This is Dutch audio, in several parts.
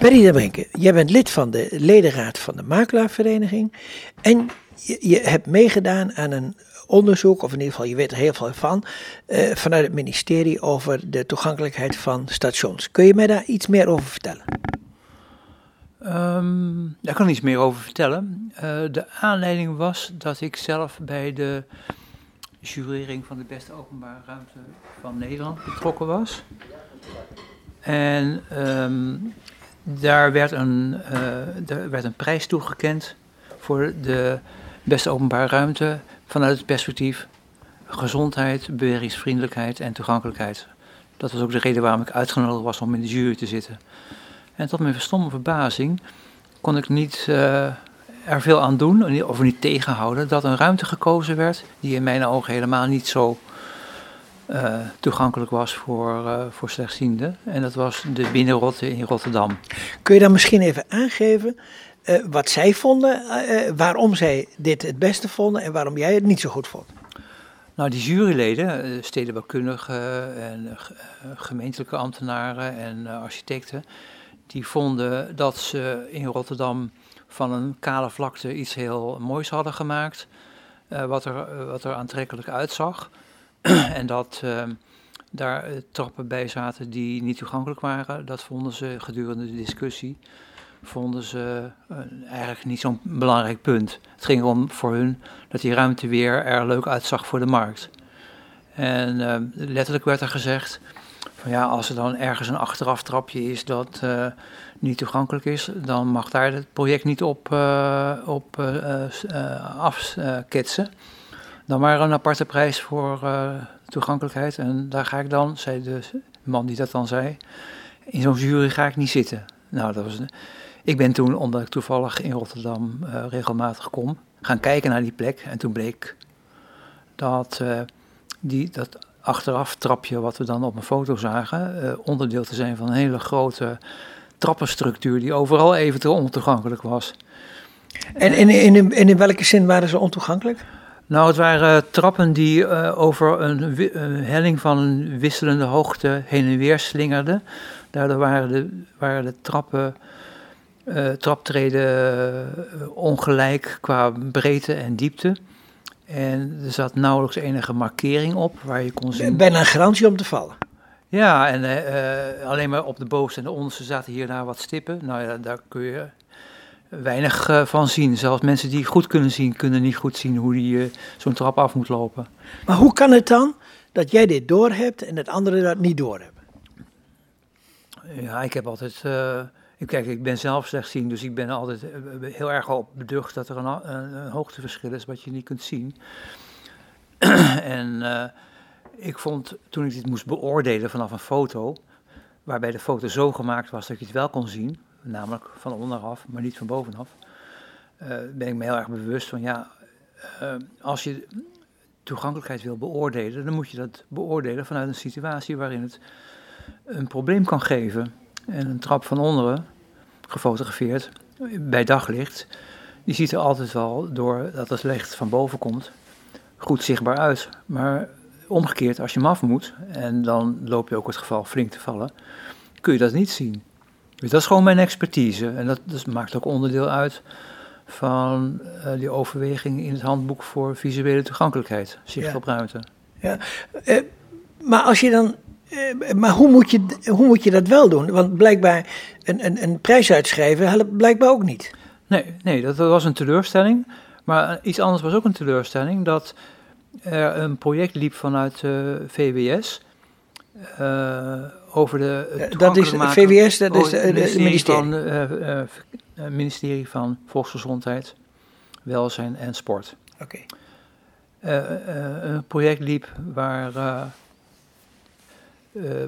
Perry de Brinke, jij bent lid van de ledenraad van de Makelaarvereniging. En je, je hebt meegedaan aan een onderzoek, of in ieder geval je weet er heel veel van, eh, vanuit het ministerie over de toegankelijkheid van stations. Kun je mij daar iets meer over vertellen? Ehm, daar kan ik iets meer over vertellen. Eh, de aanleiding was dat ik zelf bij de jurering van de beste openbare ruimte van Nederland betrokken was. En ehm, daar, werd een, uh, daar werd een prijs toegekend voor de beste openbare ruimte vanuit het perspectief gezondheid, bewegingsvriendelijkheid en toegankelijkheid. Dat was ook de reden waarom ik uitgenodigd was om in de jury te zitten. En tot mijn verstomme verbazing kon ik niet uh, er veel aan doen, of niet tegenhouden, dat een ruimte gekozen werd die in mijn ogen helemaal niet zo uh, toegankelijk was voor, uh, voor slechtzienden. En dat was de Binnenrotte in Rotterdam. Kun je dan misschien even aangeven uh, wat zij vonden, waarom zij dit het beste vonden en waarom jij het niet zo goed vond? Nou, die juryleden, stedenbouwkundigen en gemeentelijke ambtenaren en architecten, die vonden dat ze in Rotterdam van een kale vlakte iets heel moois hadden gemaakt, wat, er, wat er aantrekkelijk uitzag. en dat uh, daar trappen bij zaten die niet toegankelijk waren, dat vonden ze gedurende de discussie vonden ze uh, eigenlijk niet zo'n belangrijk punt. Het ging erom voor hun dat die ruimte weer er leuk uitzag voor de markt. En uh, letterlijk werd er gezegd van ja, als er dan ergens een achteraftrapje is dat uh, niet toegankelijk is, dan mag daar het project niet op, op afketsen dan maar een aparte prijs voor uh, toegankelijkheid. En daar ga ik dan, zei de man die dat dan zei, in zo'n jury ga ik niet zitten. Nou, dat was, ik ben toen, omdat ik toevallig in Rotterdam uh, regelmatig kom, gaan kijken naar die plek. En toen bleek dat uh, die, dat achteraf trapje wat we dan op een foto zagen, onderdeel te zijn van een hele grote trappenstructuur die overal eventueel ontoegankelijk was. En, en, in, in welke zin waren ze ontoegankelijk? Nou, het waren trappen die uh, over een, een, helling van een wisselende hoogte heen en weer slingerden. Daardoor waren de, waren de trappen, uh, traptreden ongelijk qua breedte en diepte. En er zat nauwelijks enige markering op waar je kon zien. Bijna een garantie om te vallen. Ja, en alleen maar op de bovenste en de onderste zaten hier daar wat stippen. Nou ja, daar kun je weinig uh, van zien. Zelfs mensen die goed kunnen zien, kunnen niet goed zien hoe die uh, zo'n trap af moet lopen. Maar hoe kan het dan dat jij dit doorhebt en dat anderen dat niet doorhebben? Ja, ik heb altijd. Uh, ik, kijk, ik ben zelf slechtziend, dus ik ben altijd heel erg op beducht dat er een, een, een, hoogteverschil is wat je niet kunt zien. en ik vond toen ik dit moest beoordelen vanaf een foto, waarbij de foto zo gemaakt was dat je het wel kon zien, namelijk van onderaf, maar niet van bovenaf, uh, ben ik me heel erg bewust van ja, uh, als je toegankelijkheid wil beoordelen, dan moet je dat beoordelen vanuit een situatie waarin het een probleem kan geven. En een trap van onderen, gefotografeerd, bij daglicht, die ziet er altijd wel, doordat het licht van boven komt, goed zichtbaar uit. Maar omgekeerd, als je hem af moet, en dan loop je ook het geval flink te vallen, kun je dat niet zien. Dus dat is gewoon mijn expertise. En dat, dat maakt ook onderdeel uit van uh, die overweging in het handboek voor visuele toegankelijkheid, zicht ja. op ruimte. Ja, uh, maar als je dan. Uh, maar hoe moet, je, hoe moet je dat wel doen? Want blijkbaar een, een, een prijs uitschrijven helpt blijkbaar ook niet. Nee, nee, dat was een teleurstelling. Maar iets anders was ook een teleurstelling: dat er een project liep vanuit VWS over de Dat is VWS, dat is het ministerie, ministerie. Van, ministerie van Volksgezondheid, Welzijn en Sport. Oké. Okay. een project liep waar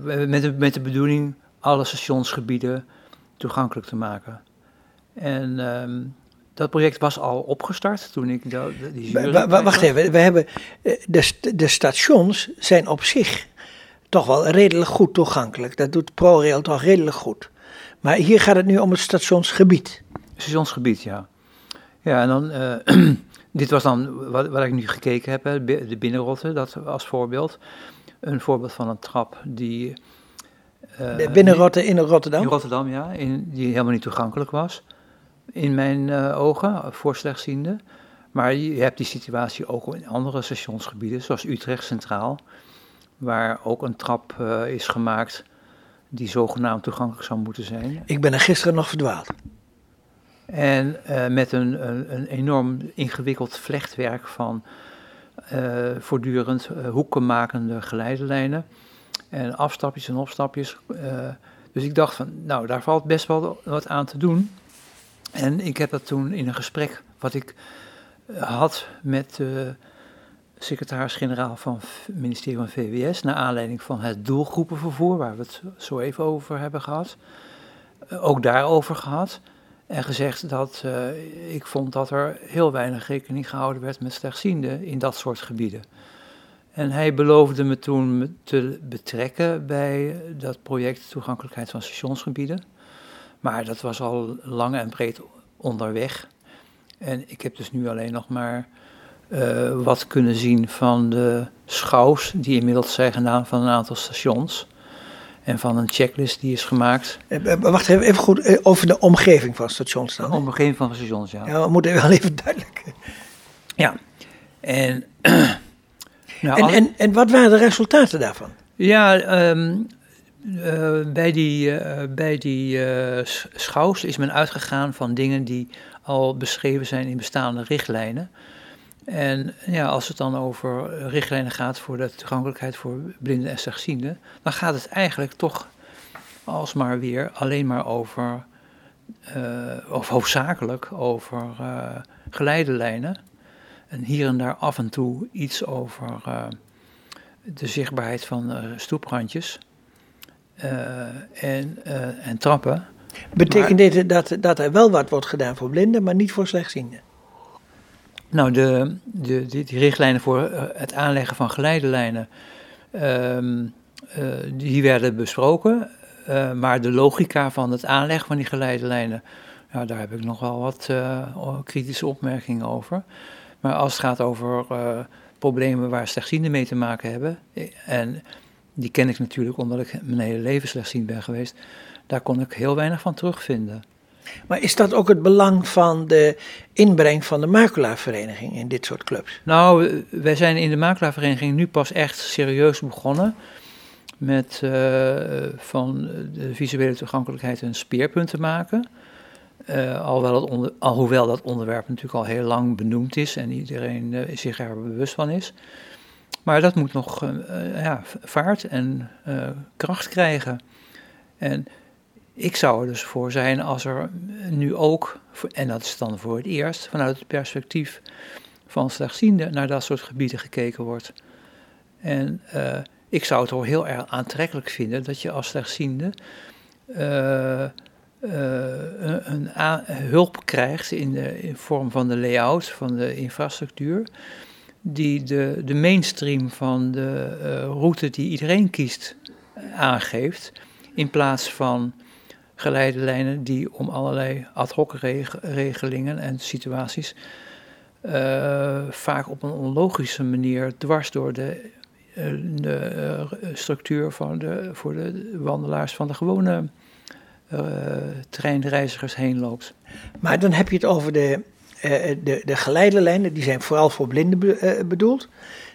met, de, met de bedoeling alle stationsgebieden toegankelijk te maken. En um, dat project was al opgestart toen ik de, die Wacht even, we hebben, de, de stations zijn op zich toch wel redelijk goed toegankelijk. Dat doet ProRail toch redelijk goed. Maar hier gaat het nu om het stationsgebied. Stationsgebied, ja. Ja, en dan, uh, dit was dan wat, wat ik nu gekeken heb, hè, de binnenrotte, dat als voorbeeld. Een voorbeeld van een trap die uh, Binnen Rotterdam, in Rotterdam? In Rotterdam, ja. In, die helemaal niet toegankelijk was. In mijn ogen, voor slechtzienden. Maar je hebt die situatie ook in andere stationsgebieden, zoals Utrecht Centraal, waar ook een trap uh, is gemaakt die zogenaamd toegankelijk zou moeten zijn. Ik ben er gisteren nog verdwaald. En uh, met een, een, een, enorm ingewikkeld vlechtwerk van uh, voortdurend hoekenmakende geleidelijnen en afstapjes en opstapjes. dus ik dacht van, nou, daar valt best wel wat aan te doen. En ik heb dat toen in een gesprek wat ik had met secretaris-generaal van het ministerie van VWS, naar aanleiding van het doelgroepenvervoer, waar we het zo even over hebben gehad, eh, ook daarover gehad. En gezegd dat uh, ik vond dat er heel weinig rekening gehouden werd met slechtzienden in dat soort gebieden. En hij beloofde me toen te betrekken bij dat project toegankelijkheid van stationsgebieden. Maar dat was al lang en breed onderweg. En ik heb dus nu alleen nog maar uh, wat kunnen zien van de schouws die inmiddels zijn gedaan van een aantal stations. En van een checklist die is gemaakt. Uh, wacht even, even goed over de omgeving van stations dan. De omgeving van stations, ja. Ja, we moeten wel even duidelijk. Ja, en... nou, en, en, en wat waren de resultaten daarvan? Ja, um, uh, bij die, uh, bij die uh, schouws is men uitgegaan van dingen die al beschreven zijn in bestaande richtlijnen. En ja, als het dan over richtlijnen gaat voor de toegankelijkheid voor blinden en slechtzienden, dan gaat het eigenlijk toch alsmaar weer alleen maar over, uh, of hoofdzakelijk over uh, geleidelijnen. En hier en daar af en toe iets over uh, de zichtbaarheid van stoeprandjes en, en trappen. Betekent dit dat, dat er wel wat wordt gedaan voor blinden, maar niet voor slechtzienden? Nou, de, de, die, richtlijnen voor uh, het aanleggen van geleidelijnen, um, uh, die werden besproken. Uh, maar de logica van het aanleggen van die geleidelijnen, daar heb ik nog wel wat kritische opmerkingen over. Maar als het gaat over problemen waar slechtzienden mee te maken hebben, en die ken ik natuurlijk omdat ik mijn hele leven slechtziend ben geweest, daar kon ik heel weinig van terugvinden. Maar is dat ook het belang van de inbreng van de maculavereniging in dit soort clubs? Nou, wij zijn in de maculavereniging nu pas echt serieus begonnen met uh, van de visuele toegankelijkheid een speerpunt te maken. Uh, alhoewel, dat alhoewel dat onderwerp natuurlijk al heel lang benoemd is en iedereen uh, zich er bewust van is. Maar dat moet nog ja, vaart en kracht krijgen. En ik zou er dus voor zijn als er nu ook, en dat is dan voor het eerst, vanuit het perspectief van slechtzienden naar dat soort gebieden gekeken wordt. En uh, ik zou het wel heel erg aantrekkelijk vinden dat je als slechtziende uh, een, een hulp krijgt in, de, in vorm van de layout van de infrastructuur, die de, de mainstream van de route die iedereen kiest aangeeft, in plaats van geleidelijnen die om allerlei ad hoc regelingen en situaties uh, vaak op een onlogische manier dwars door de, uh, de uh, structuur van de, voor de wandelaars van de gewone treinreizigers heen loopt. Maar dan heb je het over de, de, de geleidelijnen, die zijn vooral voor blinden be, bedoeld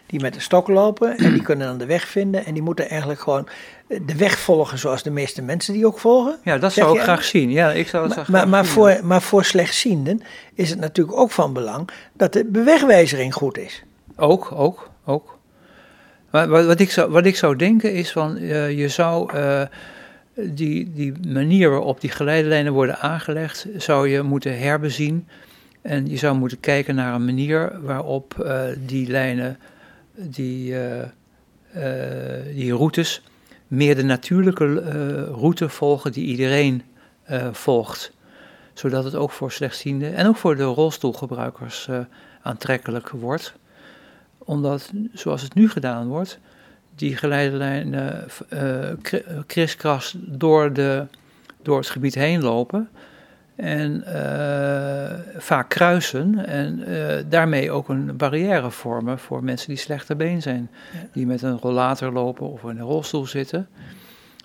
die met een stok lopen en die kunnen dan de weg vinden en die moeten eigenlijk gewoon de weg volgen zoals de meeste mensen die ook volgen. Ja, dat zou ik graag zien. Ja, ik zou het maar, maar, maar, voor, maar voor slechtzienden is het natuurlijk ook van belang dat de bewegwijzering goed is. Ook, ook, ook. Maar wat, wat, ik, zou, wat ik zou denken is van, uh, je zou uh, die, die manier waarop die geleidelijnen worden aangelegd, zou je moeten herbezien. En je zou moeten kijken naar een manier waarop uh, die lijnen die, uh, uh, die routes meer de natuurlijke uh, route volgen die iedereen volgt. Zodat het ook voor slechtzienden en ook voor de rolstoelgebruikers aantrekkelijk wordt. Omdat, zoals het nu gedaan wordt, die geleidelijnen kriskras door, door het gebied heen lopen en uh, vaak kruisen en uh, daarmee ook een barrière vormen voor mensen die slechter been zijn, ja. die met een rollator lopen of in een rolstoel zitten.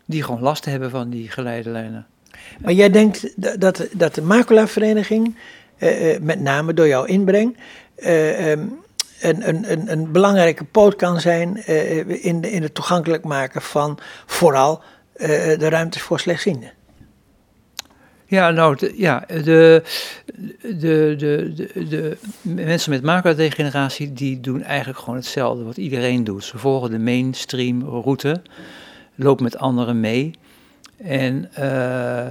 die gewoon last hebben van die geleidelijnen. Maar jij denkt dat, dat de maculavereniging, uh, met name door jouw inbreng, uh, um, een, een, een, belangrijke poot kan zijn in, de, in het toegankelijk maken van vooral de ruimtes voor slechtzienden. Ja, nou, ja, de, de, de, de, de mensen met maculadegeneratie die doen eigenlijk gewoon hetzelfde wat iedereen doet. Ze volgen de mainstream route, lopen met anderen mee. En uh,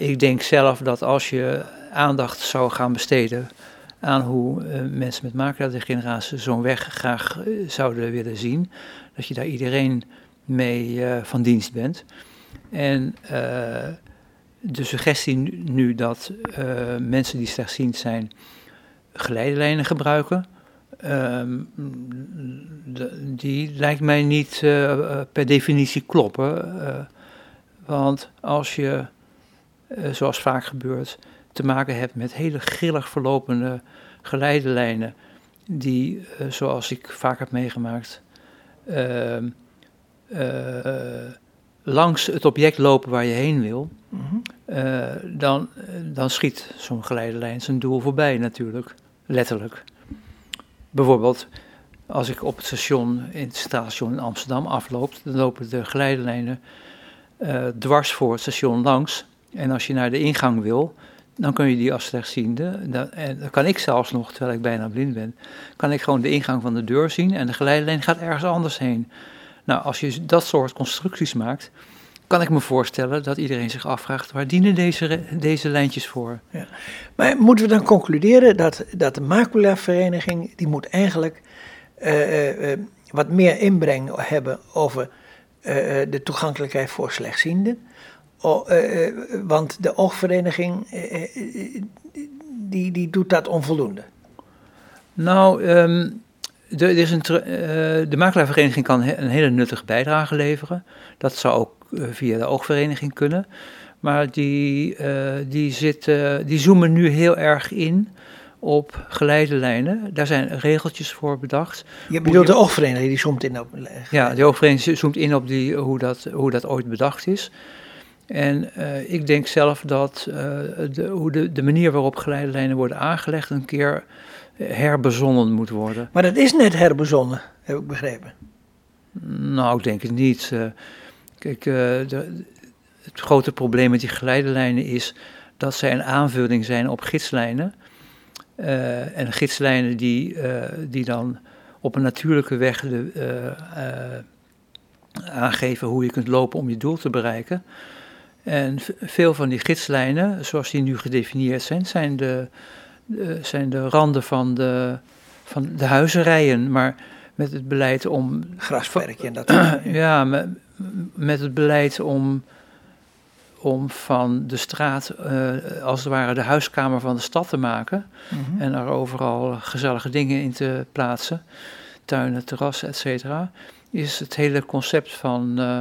ik denk zelf dat als je aandacht zou gaan besteden aan hoe uh, mensen met maculadegeneratie zo'n weg graag uh, zouden willen zien, dat je daar iedereen mee van dienst bent. En de suggestie nu dat uh, mensen die slechtziend zijn geleidelijnen gebruiken, uh, die lijkt mij niet uh, per definitie kloppen. want als je, zoals vaak gebeurt, te maken hebt met hele grillig verlopende geleidelijnen, die, zoals ik vaak heb meegemaakt, ehm, langs het object lopen waar je heen wil, uh, dan, dan schiet zo'n geleidelijn zijn doel voorbij natuurlijk, letterlijk. Bijvoorbeeld, als ik op het station, in het station in Amsterdam afloop, dan lopen de geleidelijnen uh, dwars voor het station langs. En als je naar de ingang wil, dan kun je die als slechtziende, dan, en dan kan ik zelfs nog, terwijl ik bijna blind ben, kan ik gewoon de ingang van de deur zien en de geleidelijn gaat ergens anders heen. Nou, als je dat soort constructies maakt, kan ik me voorstellen dat iedereen zich afvraagt, waar dienen deze, deze lijntjes voor? Ja. Maar moeten we dan concluderen dat, dat de maculavereniging, die moet eigenlijk uh, uh, wat meer inbreng hebben over de toegankelijkheid voor slechtzienden? Want de oogvereniging, die, die doet dat onvoldoende. Nou, um, de, is een, de makelaarvereniging kan een hele nuttige bijdrage leveren. Dat zou ook eh, via de oogvereniging kunnen. Maar die, uh, die, zitten, die zoomen nu heel erg in op geleidelijnen. Daar zijn regeltjes voor bedacht. Je bedoelt de oogvereniging, die zoomt in op... Ja, de oogvereniging zoomt in op die, hoe, dat, hoe dat ooit bedacht is. En uh, ik denk zelf dat uh, de, hoe de, de manier waarop geleidelijnen worden aangelegd een keer herbezonnen moet worden. Maar dat is net herbezonnen, heb ik begrepen. Nou, ik denk het niet. Uh, Kijk, uh, de, het grote probleem met die geleidelijnen is dat zij een aanvulling zijn op gidslijnen. Uh, en gidslijnen die, uh, die dan op een natuurlijke weg de, aangeven hoe je kunt lopen om je doel te bereiken. En veel van die gidslijnen, zoals die nu gedefinieerd zijn, zijn de, zijn de randen van de, van de huizerijen. Maar met het beleid om. Grasperkje en dat. ja, met, met het beleid om, om van de straat uh, als het ware de huiskamer van de stad te maken. Mhm. En er overal gezellige dingen in te plaatsen. Tuinen, terrassen, et cetera. Is het hele concept van uh,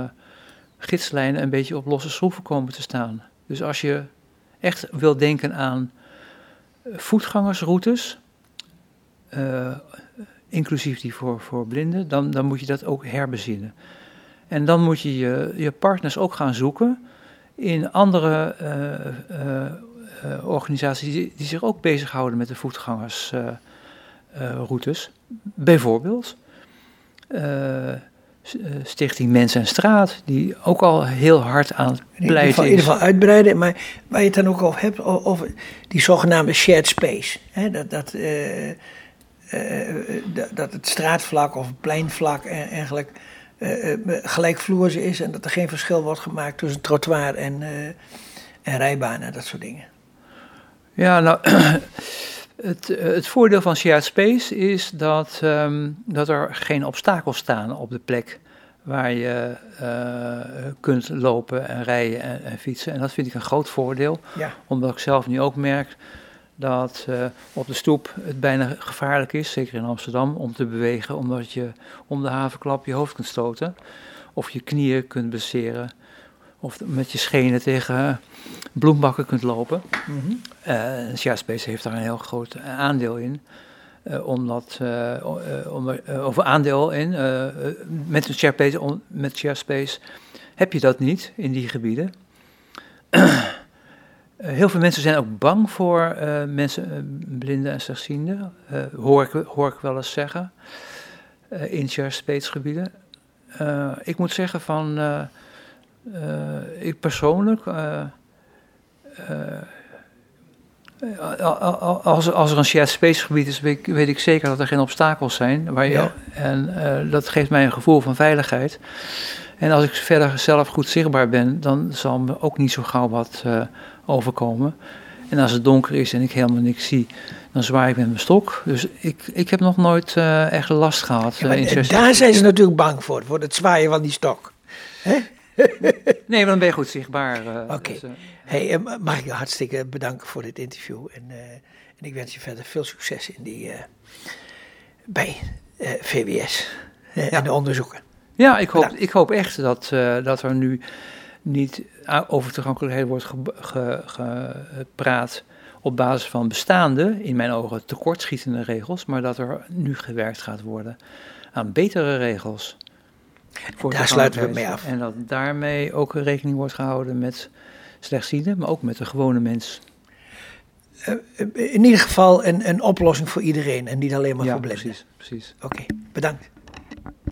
gidslijnen een beetje op losse schroeven komen te staan. Dus als je echt wil denken aan voetgangersroutes. Uh, inclusief die voor, voor blinden, dan, dan moet je dat ook herbezinnen. En dan moet je je, je partners ook gaan zoeken in andere uh, uh, organisaties die, die, zich ook bezighouden met de voetgangersroutes. Bijvoorbeeld Stichting Mens en Straat, die ook al heel hard aan het pleiten is. In ieder geval uitbreiden, maar waar je het dan ook over hebt, over die zogenaamde shared space. Hè, dat, dat, dat het straatvlak of het pleinvlak eigenlijk uh, gelijkvloers is en dat er geen verschil wordt gemaakt tussen trottoir en, en rijbanen, dat soort dingen. Ja, nou, het, het voordeel van shared space is dat, um, dat er geen obstakels staan op de plek waar je uh, kunt lopen en rijden en, en, fietsen. En dat vind ik een groot voordeel, ja. omdat ik zelf nu ook merk dat uh, op de stoep het bijna gevaarlijk is, zeker in Amsterdam, om te bewegen, omdat je om de havenklap je hoofd kunt stoten, of je knieën kunt blesseren, of met je schenen tegen bloembakken kunt lopen. Mm -hmm. uh, Space heeft daar een heel groot aandeel in. Uh, omdat, om, of aandeel in. met, Sharespace, met Sharespace heb je dat niet in die gebieden. Eh, heel veel mensen zijn ook bang voor mensen, blinden en slechtzienden, hoor, ik, hoor ik wel eens zeggen, in speetsgebieden. ik moet zeggen van, ik persoonlijk, als, als er een shared space gebied is, weet ik, weet ik, zeker dat er geen obstakels zijn. Waar je, ja. En dat geeft mij een gevoel van veiligheid. En als ik verder zelf goed zichtbaar ben, dan zal me ook niet zo gauw wat overkomen. En als het donker is en ik helemaal niks zie, dan zwaai ik met mijn stok. Dus ik, ik heb nog nooit uh, echt last gehad. Ja, daar zijn ze natuurlijk bang voor, voor het zwaaien van die stok. Nee, maar dan ben je goed zichtbaar. Uh, Oké. Okay. Dus, hey, mag ik je hartstikke bedanken voor dit interview. En, en ik wens je verder veel succes in die, bij VWS en de onderzoeken. Ja, ik hoop, ik hoop echt dat, dat er nu niet over toegankelijkheid wordt gepraat op basis van bestaande, in mijn ogen tekortschietende regels, maar dat er nu gewerkt gaat worden aan betere regels. Daar sluiten we mee af. En dat daarmee ook rekening wordt gehouden met slechtzienden, maar ook met de gewone mens. Eh, in ieder geval een, een oplossing voor iedereen en niet alleen maar ja, voor blinden. Precies, precies. Oké, bedankt.